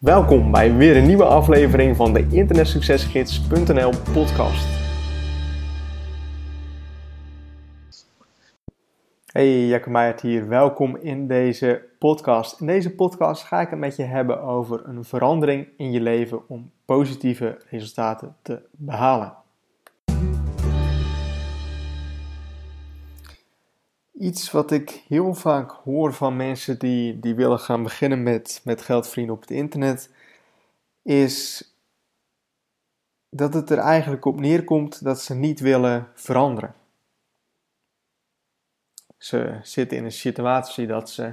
Welkom bij weer een nieuwe aflevering van de internetsuccesgids.nl podcast. Hey, Jacco Meijert hier. Welkom in deze podcast. In deze podcast ga ik het met je hebben over een verandering in je leven om positieve resultaten te behalen. Iets wat ik heel vaak hoor van mensen die, die willen gaan beginnen met, met geld verdienen op het internet, is dat het er eigenlijk op neerkomt dat ze niet willen veranderen. Ze zitten in een situatie dat ze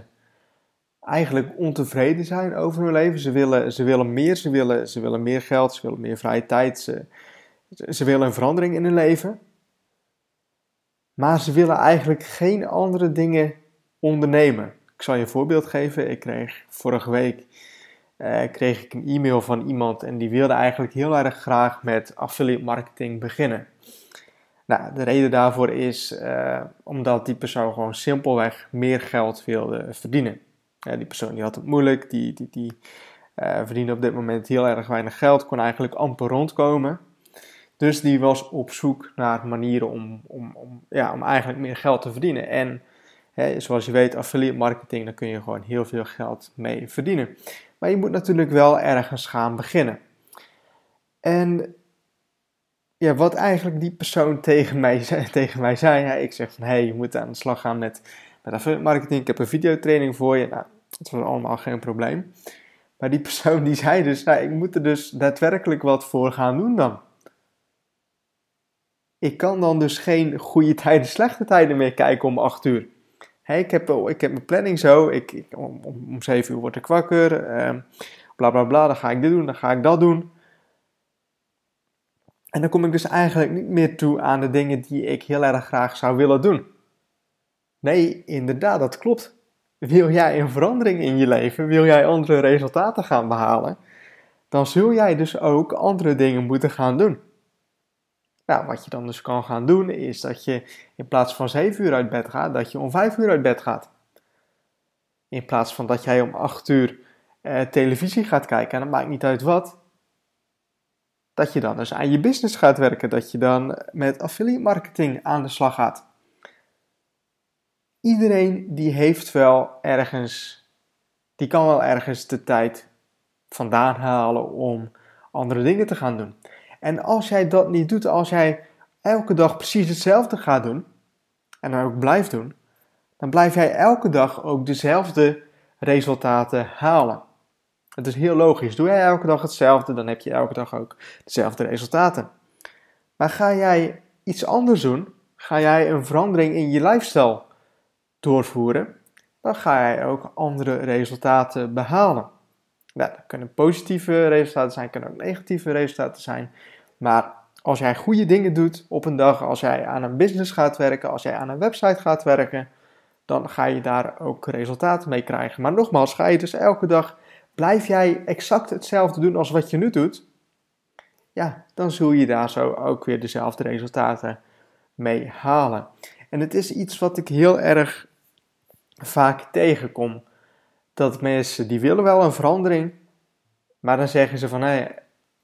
eigenlijk ontevreden zijn over hun leven. Ze willen, ze willen meer, ze willen, ze willen meer geld, ze willen meer vrije tijd, ze, ze willen een verandering in hun leven. Maar ze willen eigenlijk geen andere dingen ondernemen. Ik zal je een voorbeeld geven. Ik kreeg vorige week eh, kreeg ik een e-mail van iemand en die wilde eigenlijk heel erg graag met affiliate marketing beginnen. Nou, de reden daarvoor is uh, omdat die persoon gewoon simpelweg meer geld wilde verdienen. die persoon die had het moeilijk, die, die, die uh, verdiende op dit moment heel erg weinig geld, kon eigenlijk amper rondkomen. Dus die was op zoek naar manieren om, om, om, ja, om eigenlijk meer geld te verdienen. En hè, zoals je weet, affiliate marketing, daar kun je gewoon heel veel geld mee verdienen. Maar je moet natuurlijk wel ergens gaan beginnen. En ja, wat eigenlijk die persoon tegen mij, tegen mij zei, hè, ik zeg van hé, hey, je moet aan de slag gaan met, met affiliate marketing. Ik heb een videotraining voor je. Nou, dat was allemaal geen probleem. Maar die persoon die zei dus, nou, ik moet er dus daadwerkelijk wat voor gaan doen dan ik kan dan dus geen goede tijden, slechte tijden meer kijken om 8 uur. ik, heb, ik heb mijn planning zo. Ik om, om 7 uur word ik wakker. Eh, bla bla bla. Dan ga ik dit doen, dan ga ik dat doen. En dan kom ik dus eigenlijk niet meer toe aan de dingen die ik heel erg graag zou willen doen. Nee, inderdaad, dat klopt. Wil jij een verandering in je leven? Wil jij andere resultaten gaan behalen? Dan zul jij dus ook andere dingen moeten gaan doen. Nou, wat je dan dus kan gaan doen, is dat je in plaats van 7 uur uit bed gaat, dat je om 5 uur uit bed gaat. In plaats van dat jij om 8 uur eh, televisie gaat kijken, en dat maakt niet uit wat, dat je dan dus aan je business gaat werken, dat je dan met affiliate marketing aan de slag gaat. Iedereen die heeft wel ergens, die kan wel ergens de tijd vandaan halen om andere dingen te gaan doen. En als jij dat niet doet, als jij elke dag precies hetzelfde gaat doen, en dan ook blijft doen, dan blijf jij elke dag ook dezelfde resultaten halen. Het is heel logisch. Doe jij elke dag hetzelfde, dan heb je elke dag ook dezelfde resultaten. Maar ga jij iets anders doen, ga jij een verandering in je lifestyle doorvoeren, dan ga jij ook andere resultaten behalen. Nou, dat kunnen positieve resultaten zijn, kunnen ook negatieve resultaten zijn. Maar als jij goede dingen doet op een dag, als jij aan een business gaat werken, als jij aan een website gaat werken, dan ga je daar ook resultaten mee krijgen. Maar nogmaals, ga je dus elke dag, blijf jij exact hetzelfde doen als wat je nu doet, ja, dan zul je daar zo ook weer dezelfde resultaten mee halen. En het is iets wat ik heel erg vaak tegenkom. Dat mensen die willen wel een verandering, maar dan zeggen ze van hé,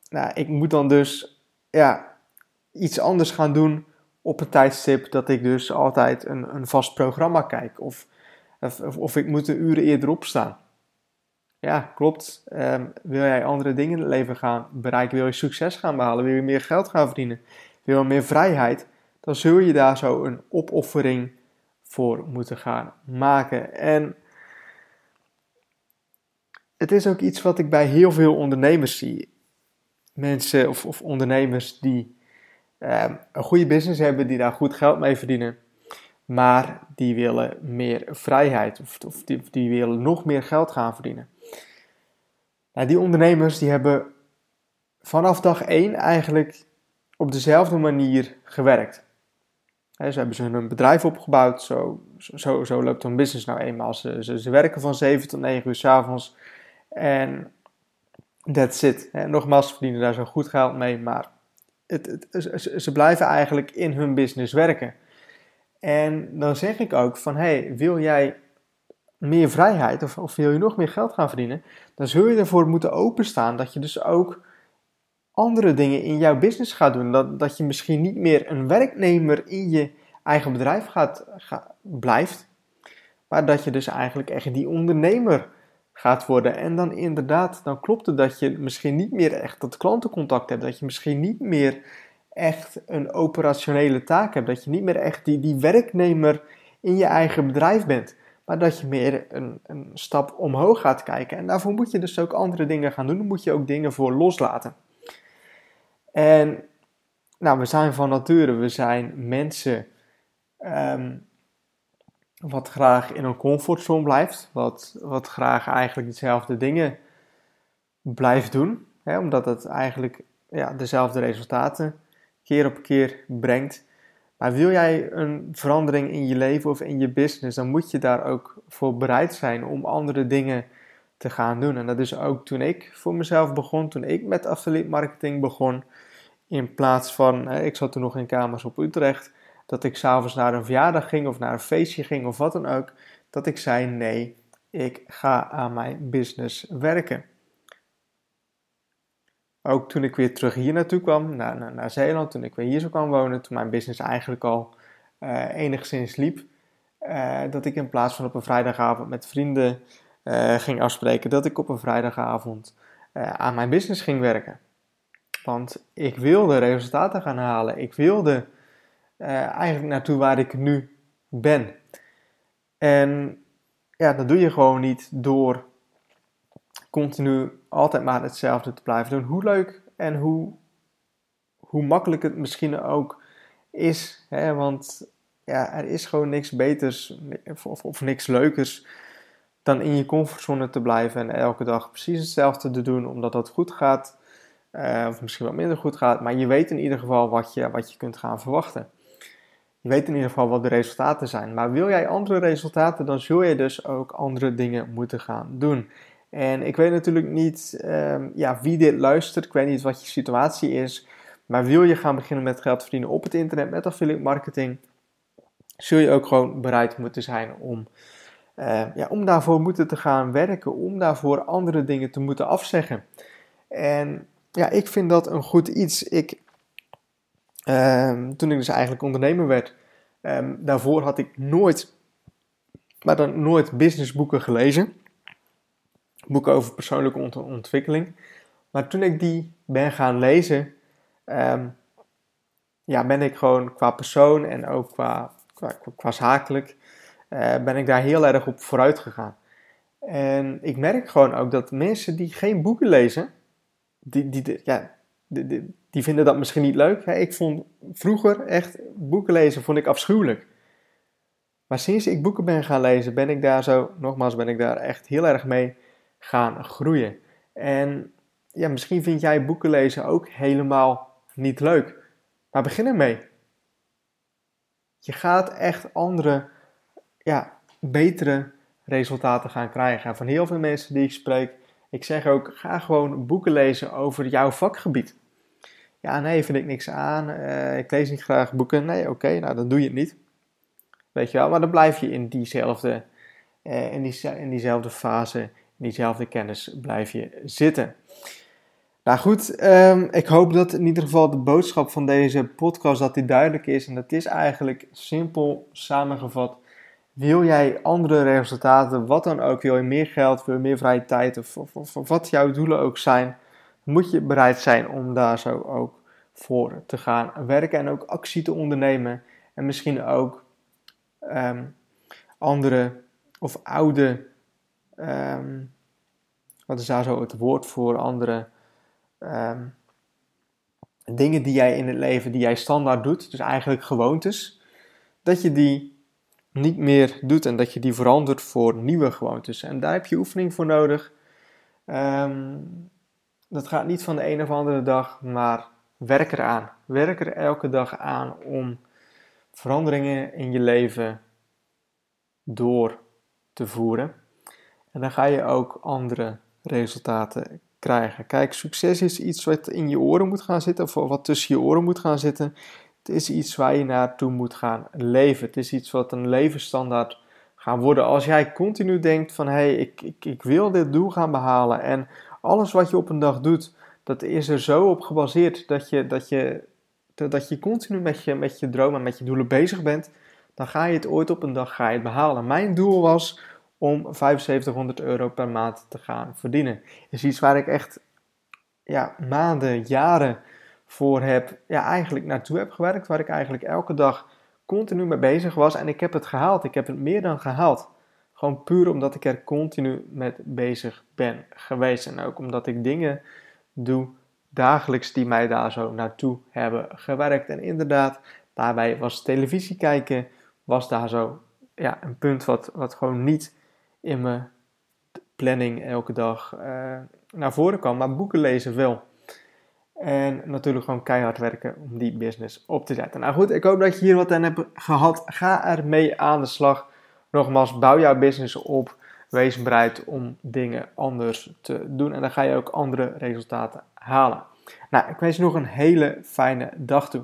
nou, ik moet dan dus ja, iets anders gaan doen op een tijdstip dat ik dus altijd een, een vast programma kijk. Of, of, of ik moet een uren eerder opstaan. Ja, klopt. Ehm, wil jij andere dingen in het leven gaan bereiken? Wil je succes gaan behalen? Wil je meer geld gaan verdienen? Wil je meer vrijheid? Dan zul je daar zo een opoffering voor moeten gaan maken. En het is ook iets wat ik bij heel veel ondernemers zie mensen of, of ondernemers die ehm, een goede business hebben, die daar goed geld mee verdienen, maar die willen meer vrijheid of, of die, die, willen nog meer geld gaan verdienen. Nou, die ondernemers die hebben vanaf dag 1 eigenlijk op dezelfde manier gewerkt. Ze hebben hun bedrijf opgebouwd, zo, zo, zo loopt hun business nou eenmaal. Ze, ze, ze werken van 7 tot 9 uur s avonds en That's it. En nogmaals, ze verdienen daar zo goed geld mee, maar het, ze, blijven eigenlijk in hun business werken. En dan zeg ik ook van, hey, wil jij meer vrijheid of, of wil je nog meer geld gaan verdienen, dan zul je ervoor moeten openstaan dat je dus ook andere dingen in jouw business gaat doen. Dat, dat je misschien niet meer een werknemer in je eigen bedrijf gaat, blijft, maar dat je dus eigenlijk echt die ondernemer gaat worden. En dan inderdaad, dan klopt het dat je misschien niet meer echt dat klantencontact hebt, dat je misschien niet meer echt een operationele taak hebt, dat je niet meer echt die, die werknemer in je eigen bedrijf bent maar dat je meer een, een stap omhoog gaat kijken. En daarvoor moet je dus ook andere dingen gaan doen. Moet je ook dingen voor loslaten. En nou, we zijn van nature, we zijn mensen ehm, wat graag in een comfortzone blijft. Wat, wat graag eigenlijk dezelfde dingen blijft doen. Hè, omdat het eigenlijk ja, dezelfde resultaten keer op keer brengt. Maar wil jij een verandering in je leven of in je business, dan moet je daar ook voor bereid zijn om andere dingen te gaan doen. En dat is ook toen ik voor mezelf begon, toen ik met affiliate marketing begon. In plaats van, ik zat toen nog in kamers op Utrecht, dat ik s'avonds naar een verjaardag ging of naar een feestje ging of wat dan ook. Dat ik zei: nee, ik ga aan mijn business werken. Ook toen ik weer terug hier naartoe kwam, naar, naar, Zeeland, toen ik weer hier zo kwam wonen, toen mijn business eigenlijk al uh, enigszins liep, uh, dat ik in plaats van op een vrijdagavond met vrienden uh, ging afspreken, dat ik op een vrijdagavond aan mijn business ging werken. Want ik wilde resultaten gaan halen. Ik wilde eigenlijk naartoe waar ik nu ben. En ja, dat doe je gewoon niet door continu altijd maar hetzelfde te blijven doen. Hoe leuk en hoe, hoe makkelijk het misschien ook is. Hè? Want ja, er is gewoon niks beters of, of, niks leukers dan in je comfortzone te blijven en elke dag precies hetzelfde te doen, omdat dat goed gaat. Uh, of misschien wat minder goed gaat, maar je weet in ieder geval wat je, wat je kunt gaan verwachten. Je weet in ieder geval wat de resultaten zijn. Maar wil jij andere resultaten, dan zul je dus ook andere dingen moeten gaan doen. En ik weet natuurlijk niet um, ja, wie dit luistert. Ik weet niet wat je situatie is. Maar wil je gaan beginnen met geld verdienen op het internet met affiliate marketing, zul je ook gewoon bereid moeten zijn om, uh, ja, om daarvoor moeten te gaan werken, om daarvoor andere dingen te moeten afzeggen. En ja, ik vind dat een goed iets. Ik, um, toen ik dus eigenlijk ondernemer werd, um, daarvoor had ik nooit, maar dan nooit businessboeken gelezen boeken over persoonlijke ontwikkeling. Maar toen ik die ben gaan lezen, ehm, ja, ben ik gewoon qua persoon en ook qua, qua, qua zakelijk, uh, ben ik daar heel erg op vooruit gegaan. En ik merk gewoon ook dat mensen die geen boeken lezen, die, die, ja, die, vinden dat misschien niet leuk. Ik vond vroeger echt boeken lezen vond ik afschuwelijk. Maar sinds ik boeken ben gaan lezen, ben ik daar zo, nogmaals, ben ik daar echt heel erg mee gaan groeien. En ja, misschien vind jij boeken lezen ook helemaal niet leuk. Maar begin ermee. Je gaat echt andere, ja, betere resultaten gaan krijgen. En van heel veel mensen die ik spreek, ik zeg ook, ga gewoon boeken lezen over jouw vakgebied. Ja, nee, vind ik niks aan. Uh, ik lees niet graag boeken. Nee, oké, nou dan doe je het niet. Weet je wel, maar dan blijf je in diezelfde, uh, in, die, in diezelfde fase diezelfde kennis blijf je zitten. Nou goed, ehm, ik hoop dat in ieder geval de boodschap van deze podcast dat die duidelijk is. En dat is eigenlijk simpel samengevat. Wil jij andere resultaten, wat dan ook, wil je meer geld, wil je meer vrije tijd of, of, of wat jouw doelen ook zijn, moet je bereid zijn om daar zo ook voor te gaan werken en ook actie te ondernemen. En misschien ook um, andere of oude um, wat is daar zo het woord voor andere ehm, dingen die jij in het leven, die jij standaard doet, dus eigenlijk gewoontes, dat je die niet meer doet en dat je die verandert voor nieuwe gewoontes. En daar heb je oefening voor nodig. Ehm, dat gaat niet van de een of andere dag, maar werk eraan. Werk er elke dag aan om veranderingen in je leven door te voeren. En dan ga je ook andere resultaten krijgen. Kijk, succes is iets wat in je oren moet gaan zitten, of wat tussen je oren moet gaan zitten. Het is iets waar je naartoe moet gaan leven. Het is iets wat een levensstandaard gaan worden. Als jij continu denkt van hé, hey, ik, ik, ik wil dit doel gaan behalen en alles wat je op een dag doet, dat is er zo op gebaseerd dat je, dat je, dat je continu met je, met je dromen en met je doelen bezig bent, dan ga je het ooit op een dag ga je het behalen. Mijn doel was om 7500 euro per maand te gaan verdienen. Is iets waar ik echt ja, maanden, jaren voor heb, ja, eigenlijk naartoe heb gewerkt, waar ik eigenlijk elke dag continu mee bezig was en ik heb het gehaald. Ik heb het meer dan gehaald. Gewoon puur omdat ik er continu mee bezig ben geweest. En ook omdat ik dingen doe dagelijks die mij daar zo naartoe hebben gewerkt. En inderdaad, daarbij was televisie kijken, was daar zo ja, een punt wat, wat gewoon niet in mijn planning elke dag uh, naar voren kwam. Maar boeken lezen wel. En natuurlijk gewoon keihard werken om die business op te zetten. Nou goed, ik hoop dat je hier wat aan hebt gehad. Ga ermee aan de slag. Nogmaals, bouw jouw business op. Wees bereid om dingen anders te doen. En dan ga je ook andere resultaten halen. Nou, ik wens je nog een hele fijne dag toe.